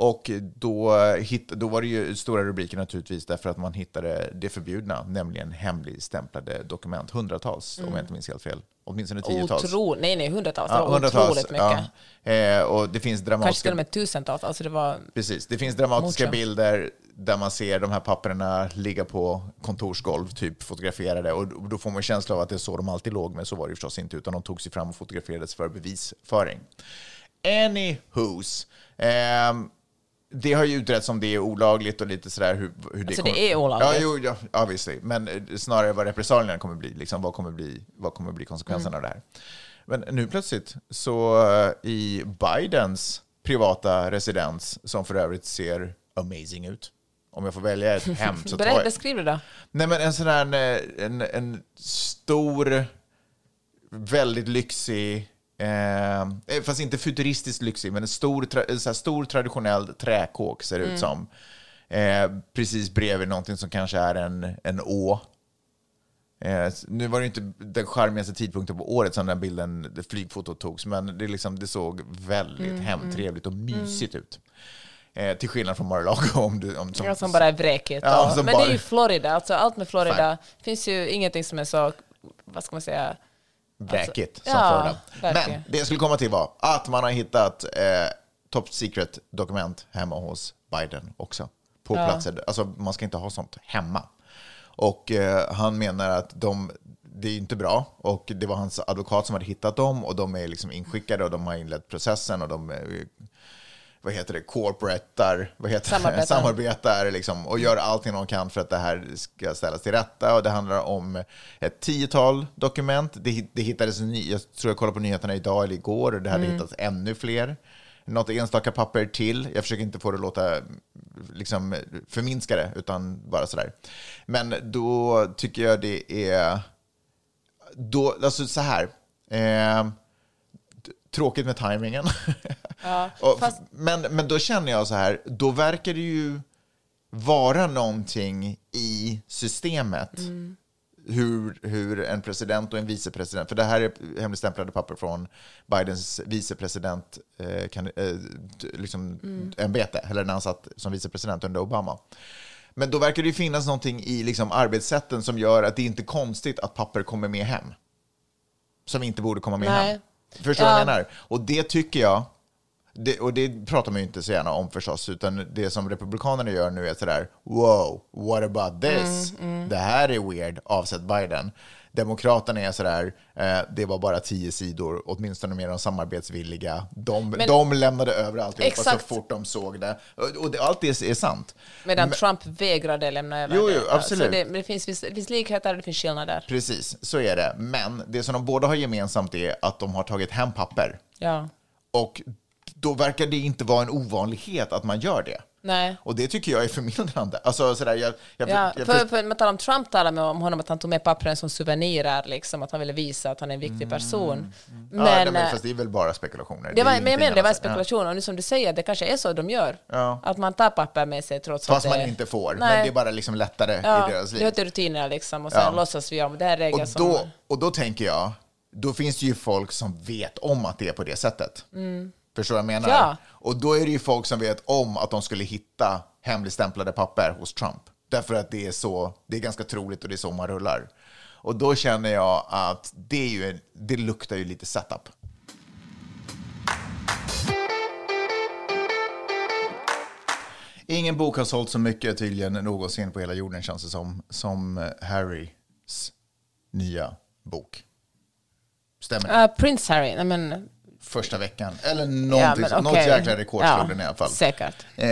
Och då, hitt, då var det ju stora rubriker naturligtvis därför att man hittade det förbjudna, nämligen hemligstämplade dokument. Hundratals, om jag inte minns helt fel. Åtminstone tiotals. Otro, nej, nej, hundratals. Det Ja, var hundratals. otroligt mycket. Ja. Eh, och det finns Kanske till dramatiska, och med tusentals. Alltså det var... precis, det finns dramatiska Mucho. bilder där man ser de här papperna ligga på kontorsgolv, typ fotograferade. Och då får man känsla av att det är så de alltid låg, men så var det förstås inte, utan de tog sig fram och fotograferades för bevisföring. Anywho's. ehm, det har ju utretts om det är olagligt och lite sådär hur, hur det Alltså, kommer... det är olagligt. Ja, jo, ja, obviously. Men eh, snarare vad repressalierna kommer bli. Liksom, vad, kommer bli vad kommer bli konsekvenserna av det här? Men nu plötsligt så eh, i Bidens privata residens, som för övrigt ser amazing ut. Om jag får välja ett hem så tar jag... beskriv det då. Nej, men en sån här eh, en, en stor, väldigt lyxig, eh, fast inte futuristiskt lyxig, men en stor, tra, här stor traditionell träkåk ser det ut som. Eh, precis bredvid någonting som kanske är en, en å. Eh, nu var det inte den charmigaste tidpunkten på året som den bilden, det flygfotot togs, men det, liksom, det såg väldigt hemtrevligt och mysigt ut. Eh, till skillnad från Mar-a-Lago. Om du, om, som, Ja, som bara är vräkigt. Ja, men det är bara- ju Florida. Alltså, allt med Florida finns ju ingenting som är så, vad ska man säga, Bräkigt som ja, Florida. Men det jag skulle komma till var att man har hittat eh, top secret dokument hemma hos Biden också. På platser, alltså man ska inte ha sånt hemma. Och eh, han menar att de, det är inte bra och det var hans advokat som hade hittat dem och de är liksom inskickade och de har inlett processen och de är, vad heter det, corporatar, vad heter det? Samarbetar. samarbetar liksom, och gör allting de kan för att det här ska ställas till rätta. Och det handlar om ett tiotal dokument. Det, det hittades, ny, jag tror jag kollade på nyheterna idag eller igår, och det hade hittats ännu fler. Något enstaka papper till. Jag försöker inte få det att låta liksom, förminska det, utan bara sådär. Men då tycker jag det är... Då, alltså så här. Eh, tråkigt med tajmingen. Och, fast- men, men då känner jag så här, då verkar det ju vara någonting i systemet. Hur, hur en president och en vicepresident, för det här är hemligstämplade papper från Bidens vicepresident eh, kan, eh, liksom, ämbete, eller när han satt som vicepresident under Obama. Men då verkar det ju finnas någonting i liksom, arbetssätten som gör att det inte är konstigt att papper kommer med hem. Som inte borde komma med Nej. hem. Förstår du Ja. vad jag menar? Och det tycker jag, det, och det pratar man ju inte så gärna om förstås, utan det som republikanerna gör nu är sådär, wow, what about this? Det här är weird, avsett Biden. Demokraterna är sådär, eh, det var bara tio sidor, åtminstone med de samarbetsvilliga. De, Men- de lämnade över alltihopa så fort de såg det. Och, det, allt det är sant. medan Trump vägrade lämna över Jo, jo, det. Absolut. Så det, men det, finns, det finns likheter det finns skillnader. Precis, så är det. Men det som de båda har gemensamt är att de har tagit hem papper. Ja. Och då verkar det inte vara en ovanlighet att man gör det. Nej. Och det tycker jag är förmildrande. Alltså, sådär, jag, jag, Ja, jag, för, för man talar om Trump talar med om honom att han tog med pappren som souvenirer, liksom, att han ville visa att han är en viktig person. Mm. ja, Men, nej, men eh, fast det är väl bara spekulationer. det var, ju men jag menar, det var annat. Ja. spekulation, och nu som du säger, det kanske är så de gör. Ja. Att man tar papper med sig trots Fast att man det inte får. Men Nej. det är bara liksom lättare Ja, i deras det liv. hör till rutinerna liksom, och sen Ja. låtsas vi om det här regler Och som... då, och då tänker jag, då finns det ju folk som vet om att det är på det sättet. Förstår du vad jag menar? Ja. Och då är det ju folk som vet om att de skulle hitta hemligstämplade papper hos Trump. Därför att det är så, det är ganska troligt och det är så man rullar. Och då känner jag att det, är ju, det luktar ju lite setup. Ingen bok har sålt så mycket tydligen någonsin på hela jorden känns det som, som eh, Harrys nya bok. Stämmer det? Uh, Prince Harry, nej men... Första veckan. Eller någonting, men något okej. jäkla rekord slog Ja, den i alla fall. säkert. Eh,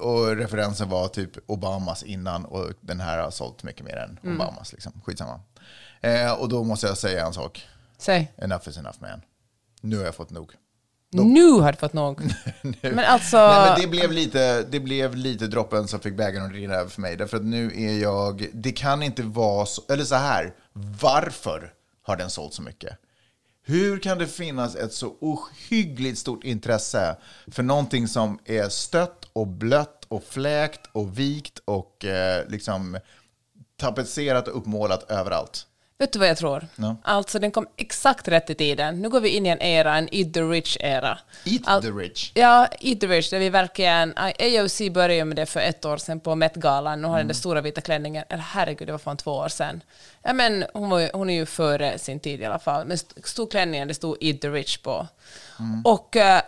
och referensen var typ Obamas innan och den här har sålt mycket mer än Mm. Obamas. Liksom. Skitsamma. Eh, och då måste jag säga en sak. Säg. Enough is enough man. Nu har jag fått nog. Nu har du fått nog. Men alltså... Nej, men det, blev lite, det blev lite droppen som fick bägaren att rinna över för mig. Därför att nu är jag... Det kan inte vara så... Eller så här. Varför har den sålt så mycket? Hur kan det finnas ett så ohyggligt stort intresse för någonting som är stött och blött och fläkt och vikt och eh, liksom tapetserat och uppmålat överallt? Vet du vad jag tror? Ja. Alltså den kom exakt rätt i tiden. Nu går vi in i en era, en eat the rich-era. Eat Al- the rich. Ja, Eat the Rich, där vi verkligen... AOC började med det för ett år sedan på Met-galan. Nu har Mm. den där stora vita klänningen. Eller herregud, det var fan två år sedan. Ja, men hon, var, hon är ju före sin tid i alla fall. Men st- stor klänningen, det stod Eat the Rich på. Mm. Och, eh,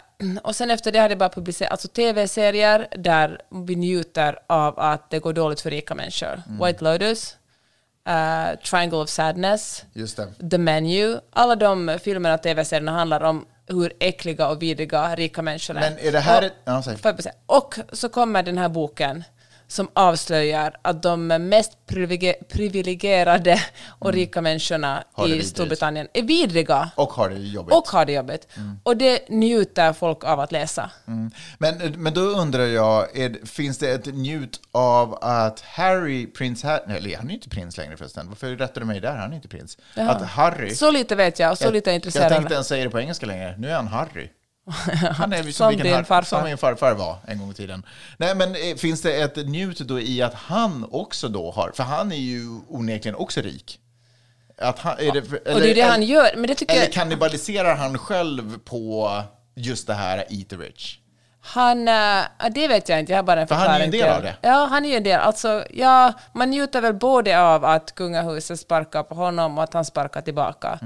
och sen efter det har det bara publicerat alltså tv-serier där vi njuter av att det går dåligt för rika människor. Mm. White Lotus, eh, Triangle of Sadness, Just det. The Menu. Alla de filmerna och tv-serierna handlar om hur äckliga och vidriga rika människor är. Men är det här och, ett- ja, och så kommer den här boken som avslöjar att de mest privilegierade och rika människorna Mm. Det i. Storbritannien är vidriga Och har det jobbigt. och har det jobbigt. Och det njuter folk av att läsa. Mm. Men, men då undrar jag, är, finns det ett njut av att Harry, prins Harry, eller han är inte prins längre förresten, varför rättar du mig där? Han är inte prins. Jaha. Att Harry, Så lite vet jag och så jag, lite jag intresserad. tänkte ens säga det på engelska längre, nu är han Harry. Han är som, vilken din farfar. Som min farfar var en gång i tiden. Nej, men eh, finns det ett njut då i att han också då har, för han är ju onekligen också rik. Att han, är det, och det är det han gör. Men det tycker Eller jag... kannibaliserar han själv på just det här eat the rich? Han, äh, det vet jag inte, jag har bara en För han är ju en förklaring del till- av det. Ja, han är ju en del. Alltså, ja, man njuter väl både av att kungahuset sparkar på honom och att han sparkar tillbaka.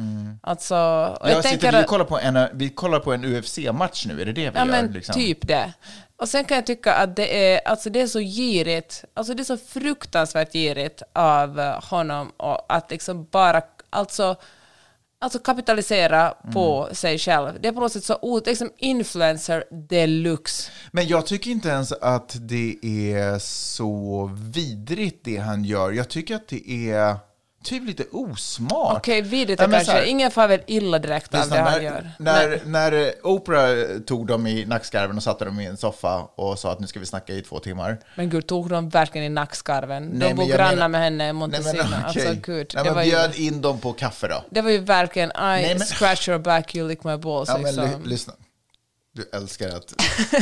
Alltså, och Jag sitter, vi, kollar på en, vi kollar på en UFC-match nu, är det det vi Ja, gör? men liksom? typ det. Och sen kan jag tycka att det är, alltså det är så girigt, alltså det är så fruktansvärt girigt av eh, honom och att liksom bara, alltså, alltså kapitalisera på Mm. sig själv. Det är på något sätt så o- liksom influencer deluxe. Men jag tycker inte ens att det är så vidrigt det han gör. Jag tycker att det är typ lite osmart. Okej, vidrigt Ja, är men kanske. här- Ingen far väl illa direkt av det han när, gör. när, när Oprah tog dem i nackskarven och satte dem i en soffa och sa att nu ska vi snacka i två timmar. Men gud, tog de verkligen i nackskarven? Nej, De men bor grannar menar- med henne i Nej, Montesina. men, okej. Alltså gud, Nej, men var ju, bjöd in dem på kaffe då. det var ju verkligen I Nej, men- scratch your back, you lick my balls. Ja, men liksom. ly- lyssna. Du älskar att,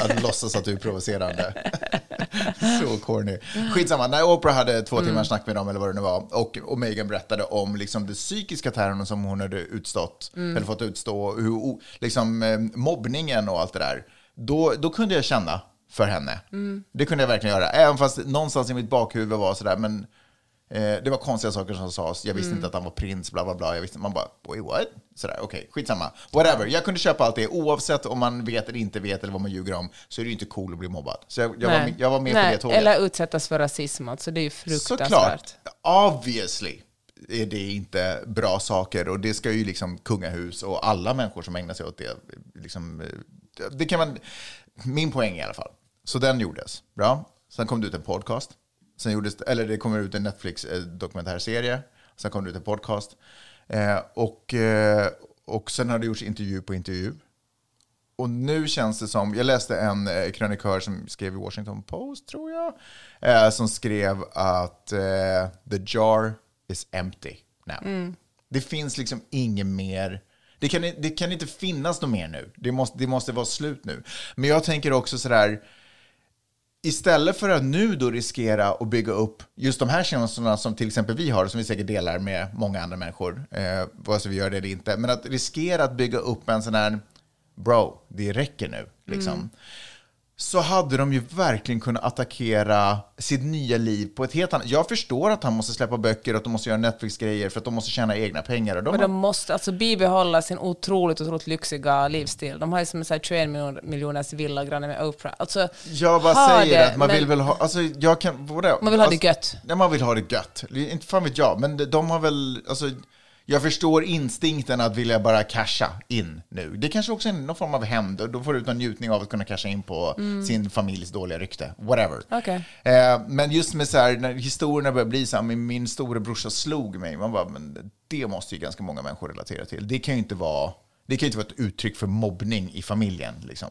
att låtsas att du är provocerande. Så corny. Skitsamma, när Oprah hade två timmars snack med dem, eller vad det nu var, och, och Meghan berättade om liksom, det psykiska terrorn som hon hade utstått, eller fått utstå, hur, liksom, eh, mobbningen och allt det där, då, då kunde jag känna för henne. Det kunde jag verkligen göra, även fast någonstans i mitt bakhuvud var sådär, men det var konstiga saker som sades. Jag visste inte att han var prins, bla bla bla. Jag visste, man bara, wait what? Sådär, okej, skitsamma. Whatever. Jag kunde köpa allt det. Oavsett om man vet eller inte vet eller vad man ljuger om så är det ju inte cool att bli mobbad. Så jag, jag, var, jag var med Nej, på det tåget. Eller utsättas för rasism, alltså det är ju fruktansvärt. Såklart. Obviously är det inte bra saker och det ska ju liksom kungahus och alla människor som ägnar sig åt det. Liksom, eh, det kan man, min poäng i alla fall. Så den gjordes. Bra. Sen kom det ut en podcast. Sen gjordes, eller det kommer ut en Netflix-dokumentärserie. Sen kom det ut en podcast. Eh, och, eh, och sen har det gjorts intervju på intervju. Och nu känns det som, jag läste en eh, krönikör som skrev i Washington Post, tror jag, eh, som skrev att eh, the jar is empty now. Det finns liksom inget mer, det kan, det kan inte finnas något mer nu. Det måste, det måste vara slut nu. Men jag tänker också sådär, istället för att nu då riskera att bygga upp just de här känslorna som till exempel vi har, som vi säkert delar med många andra människor, eh, vare sig vi gör det eller inte, men att riskera att bygga upp en sån här, bro, det räcker nu, liksom. Mm så hade de ju verkligen kunnat attackera sitt nya liv på ett helt annat... Jag förstår att han måste släppa böcker och att de måste göra Netflix-grejer för att de måste tjäna egna pengar. Och de Men har- de måste alltså bibehålla sin otroligt, otroligt lyxiga livsstil. De har ju som en sån här 21 miljoner- miljoners villa granne med Oprah. Alltså, Jag bara säger det, att man men- vill väl ha... Alltså, jag kan... Vadå? Man vill ha det alltså, gött. Nej, man vill ha det gött. Inte fan vet jag, men de- de har väl... Alltså, jag förstår instinkten att vilja bara casha in nu. Det kanske också är någon form av hämnd. Då får du ut någon njutning av att kunna casha in på Mm. sin familjs dåliga rykte. Whatever. Okej. Eh, men just med så här, när historierna börjar bli så här, min, min storebrorsa slog mig. Man bara, men det måste ju ganska många människor relatera till. Det kan ju inte vara... Det kan ju inte vara ett uttryck för mobbning i familjen. Liksom.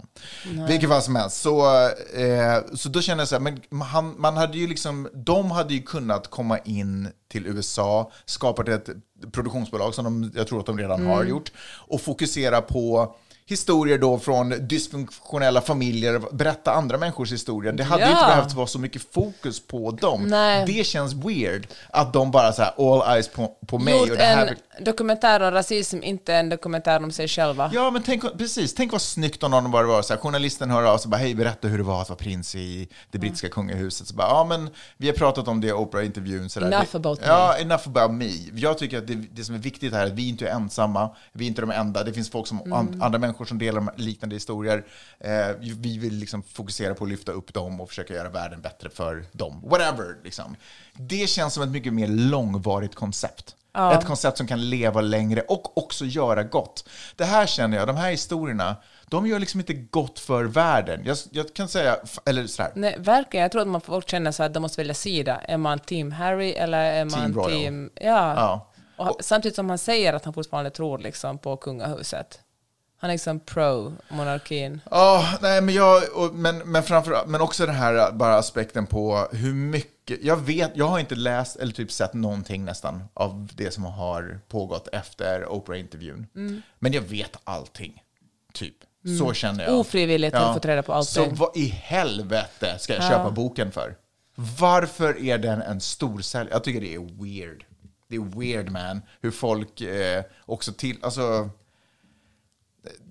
Vilket fall som helst. Så, eh, så då kände jag så här, men han, man hade ju liksom, de hade ju kunnat komma in till USA, skapat ett produktionsbolag som de, jag tror att de redan har gjort, och fokusera på historier då från dysfunktionella familjer, berätta andra människors historier. Det hade ju inte Ja. behövt vara så mycket fokus på dem. Nej. Det känns weird att de bara så här, all eyes på, på mig. gjort och det här en dokumentär om rasism, inte en dokumentär om sig själva. Ja, men tänk, precis. Tänk vad snyggt om någon bara var så här, journalisten hör av sig och bara, hej, berätta hur det var att vara prins i det brittiska kungahuset. Så bara, ja, men vi har pratat om det i Oprah-intervjun. Enough det, about Ja, enough about me. Jag tycker att det, det som är viktigt här är att vi inte är ensamma, vi är inte de enda. Det finns folk som, Mm. an, andra människor som delar de liknande historier. Eh, vi vill liksom fokusera på att lyfta upp dem och försöka göra världen bättre för dem. Whatever, liksom. Det känns som ett mycket mer långvarigt koncept. Ett koncept som kan leva längre och också göra gott. Det här känner jag, de här historierna, de gör liksom inte gott för världen. Jag, jag kan säga, eller sådär, Nej, verkligen. Jag tror att man folk känner så att de måste välja sida. Är man team Harry eller är man Team Royal. team... Ja. Ja. Och, han- samtidigt som han säger att han fortfarande tror liksom på kungahuset. Han är liksom pro-monarkin. Ja, nej, men jag, och, men, men framför men också den här bara aspekten på hur mycket, jag vet, jag har inte läst eller typ sett någonting nästan av det som har pågått efter Oprah-intervjun. Mm. Men jag vet allting, typ. Så känner jag. Ofrivilligt har du fått reda på allting. Så vad i helvete ska jag köpa boken för? Varför är den en storsäljare? Jag tycker det är weird. Det är weird man, hur folk eh, också till, alltså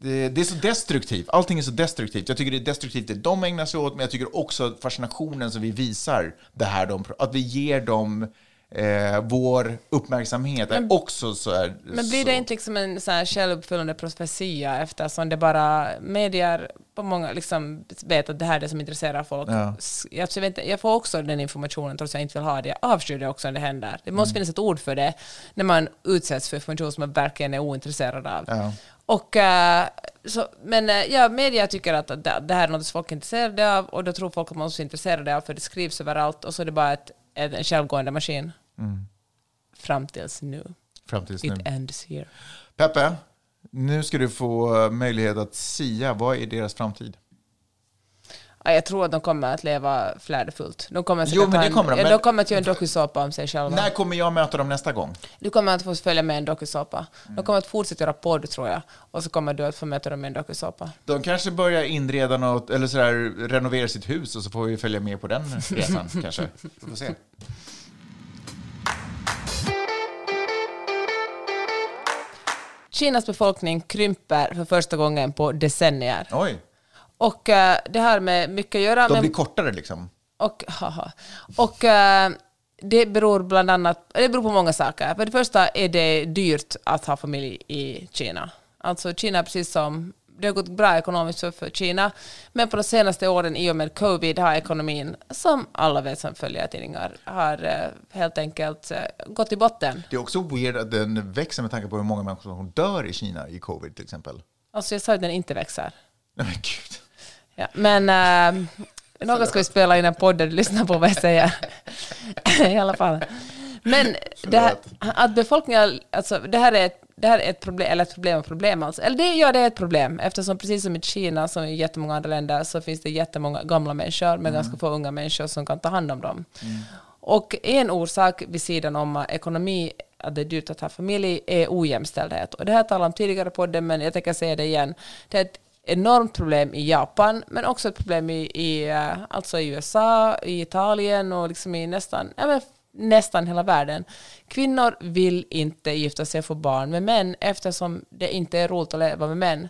det, det är så destruktivt. Allting är så destruktivt. Jag tycker det är destruktivt det de ägnar sig åt, men jag tycker också fascinationen som vi visar det här, de, att vi ger dem eh, vår uppmärksamhet är också så här, Men blir så, det inte liksom en så här självuppfyllande profetia eftersom det bara medier på många liksom vet att det här är det som intresserar folk. Ja. Jag, jag, vet, jag får också den informationen trots att jag inte vill ha det. Jag avskyr det också när det händer. Det måste Mm. finnas ett ord för det när man utsätts för information som man verkligen är ointresserad av. Ja. Och, eh, så, men eh, ja, media tycker att det, det här är något som folk är intresserade av och då tror folk att man också är intresserade av för det skrivs överallt och så är det bara ett, ett, en självgående maskin. Fram tills nu. fram tills nu. It ends here. Peppe, nu ska du få eh, möjlighet att sia. Vad är deras framtid? Ja, jag tror att de kommer att leva flärdefullt. De kommer Jo, men det en- kommer de, ja, men- de kommer att göra en dokusåpa om sig själva. När kommer jag möta dem nästa gång? Du kommer att få följa med en dokusåpa. Mm. De kommer att fortsätta göra podd, tror jag. Och så kommer du att få möta dem med en dokusåpa. De kanske börjar inreda något, eller sådär, renovera sitt hus och så får vi följa med på den resan kanske. Vi får se. Kinas befolkning krymper för första gången på decennier. Oj, Och eh, det har med mycket att göra de blir kortare liksom. Och, haha. och eh, det beror bland annat det beror på många saker. För det första är det dyrt att ha familj i Kina. Alltså Kina, precis som det har gått bra ekonomiskt för, för Kina, men på de senaste åren i och med covid har ekonomin, som alla vet som följer tidningar, har eh, helt enkelt eh, gått i botten. Det är också weird att den växer med tanke på hur många människor som dör i Kina i covid till exempel. Alltså jag sa att den inte växer. Nej men gud. Ja, men äh, någon ska vi spela in en podd där du lyssnar på vad jag säger. I alla fall. Men det här, att befolkningen, alltså det här är ett, det här är ett problem, eller ett problem och problem alltså. Eller det, ja, det är ett problem eftersom precis som i Kina, som i jättemånga andra länder, så finns det jättemånga gamla människor, men ganska få unga människor som kan ta hand om dem. Och en orsak vid sidan om ekonomi, att det är dyrt att ha familj, är ojämställdhet. Och det här talade jag om tidigare på det, men jag tänker säga det igen. Det är ett enormt problem i Japan, men också ett problem i, i, eh, alltså i USA, i Italien och liksom i nästan, ja, nästan hela världen. Kvinnor vill inte gifta sig och få barn med män eftersom det inte är roligt att leva med män.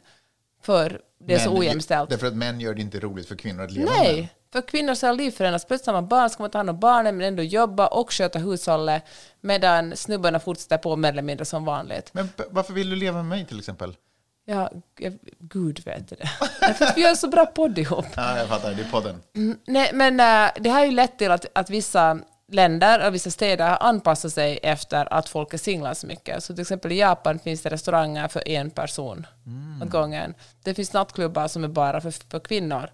för det är så Men ojämställt. Därför att män gör det inte roligt för kvinnor att leva med. Nej, för kvinnor ska liv förändras. Plötsligt har man barn, ska man ta hand om barnen men ändå jobba och sköta hushållet medan snubbarna fortsätter på mer eller mindre som vanligt. Men varför vill du leva med mig till exempel? Ja, jag, gud vet det. För att vi gör så bra podd ihop. Ja, jag fattar. Det är podden. Nej, men äh, det har ju lett till att, att vissa länder och vissa städer har anpassat sig efter att folk är singlar så mycket. Så till exempel i Japan finns det restauranger för en person åt gången. Det finns nattklubbar som är bara för, för kvinnor,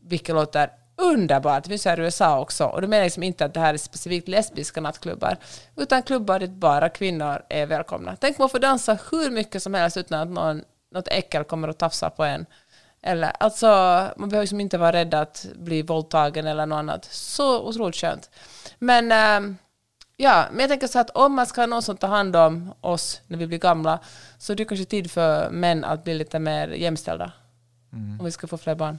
vilket låter underbart. Det finns här i USA också. Och det menar liksom inte att det här är specifikt lesbiska nattklubbar, utan klubbar dit bara kvinnor är välkomna. Tänk man får dansa hur mycket som helst utan att någon, något äckel kommer och tafsar på en. Eller, alltså, man behöver liksom inte vara rädd att bli våldtagen eller något annat. Så otroligt skönt. Men, ehm, ja, men jag tänker så att om man ska ha någon som tar hand om oss när vi blir gamla, så är det kanske tid för män att bli lite mer jämställda. Om vi ska få fler barn.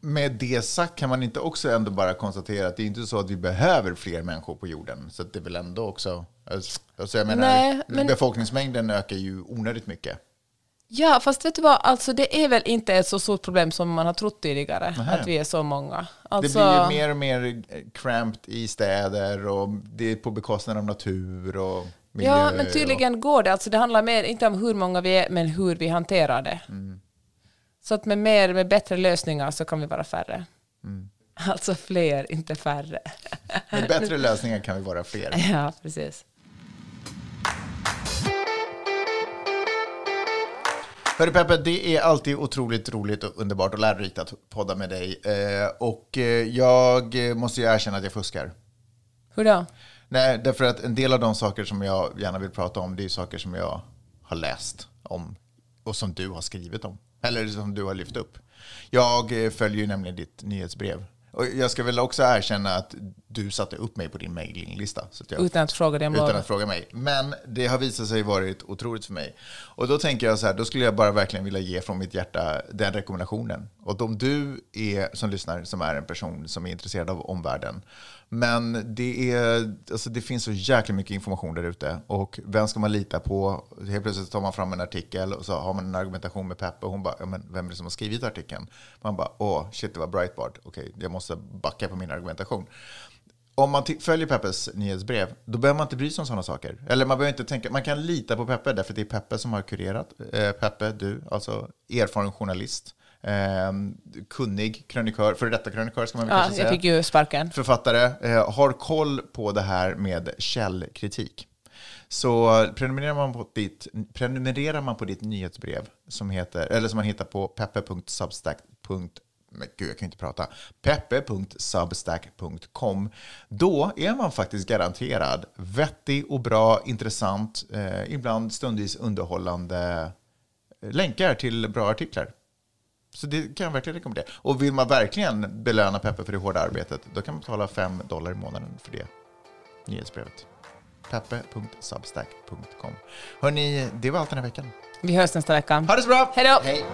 Med det sagt kan man inte också ändå bara konstatera att det är inte så att vi behöver fler människor på jorden. Så det är väl ändå också... Alltså jag menar, Nej, men- befolkningsmängden ökar ju onödigt mycket. Ja, fast vet du vad, alltså det är väl inte ett så stort problem som man har trott tidigare, Nähä. att vi är så många. Det Alltså, blir ju mer och mer eh, cramped i städer och det är på bekostnad av natur och miljö. Ja, men tydligen går det. Alltså det handlar mer, inte om hur många vi är, men hur vi hanterar det. Mm. Så att med mer, med bättre lösningar så kan vi vara färre. Mm. Alltså fler, inte färre. Och med bättre lösningar kan vi vara fler. Ja, precis. Hörru Peppe, det är alltid otroligt roligt och underbart och lärorikt att podda med dig. Eh, och eh, jag måste ju erkänna att jag fuskar. Hur då? Nej, därför att en del av de saker som jag gärna vill prata om, det är saker som jag har läst om och som du har skrivit om. Eller som du har lyft upp. Jag eh, följer ju nämligen ditt nyhetsbrev. Och jag ska väl också erkänna att du satte upp mig på din mailinglista. Så att jag, Utan att fråga om utan att fråga mig. Men det har visat sig varit otroligt för mig. Och då tänker jag så här, då skulle jag bara verkligen vilja ge från mitt hjärta den rekommendationen. Och om du är, som lyssnar, som är en person som är intresserad av omvärlden, men det, är, alltså det finns så jäkla mycket information där ute. Och vem ska man lita på? Helt plötsligt tar man fram en artikel och så har man en argumentation med Peppe och hon bara, ja, men vem är det som har skrivit artikeln? Man bara, åh, shit, det var Breitbart. Okej, jag måste backa på min argumentation om man följer Peppes nyhetsbrev, då behöver man inte bry sig om sådana saker. Eller man behöver inte tänka, man kan lita på Peppe, därför att det är Peppe som har kurerat. Eh, Peppe, du, alltså erfaren journalist, eh, kunnig krönikör, för detta krönikör ska man väl Ja, kanske jag säga. fick ju sparken. Författare, eh, har koll på det här med källkritik. Så prenumererar man på ditt, prenumererar man på ditt nyhetsbrev som, heter, eller som man hittar på peppe.substack.com men gud, jag kan inte prata. peppe.substack.com. Då är man faktiskt garanterad vettig och bra, intressant, eh, ibland stundvis underhållande eh, länkar till bra artiklar. Så det kan jag verkligen rekommendera. Och vill man verkligen belöna Peppe för det hårda arbetet, då kan man betala 5 dollar i månaden för det nyhetsbrevet. peppe.substack.com. Hörni, det var allt den här veckan. Vi hörs nästa vecka. Ha det så bra! Hej då! Hej.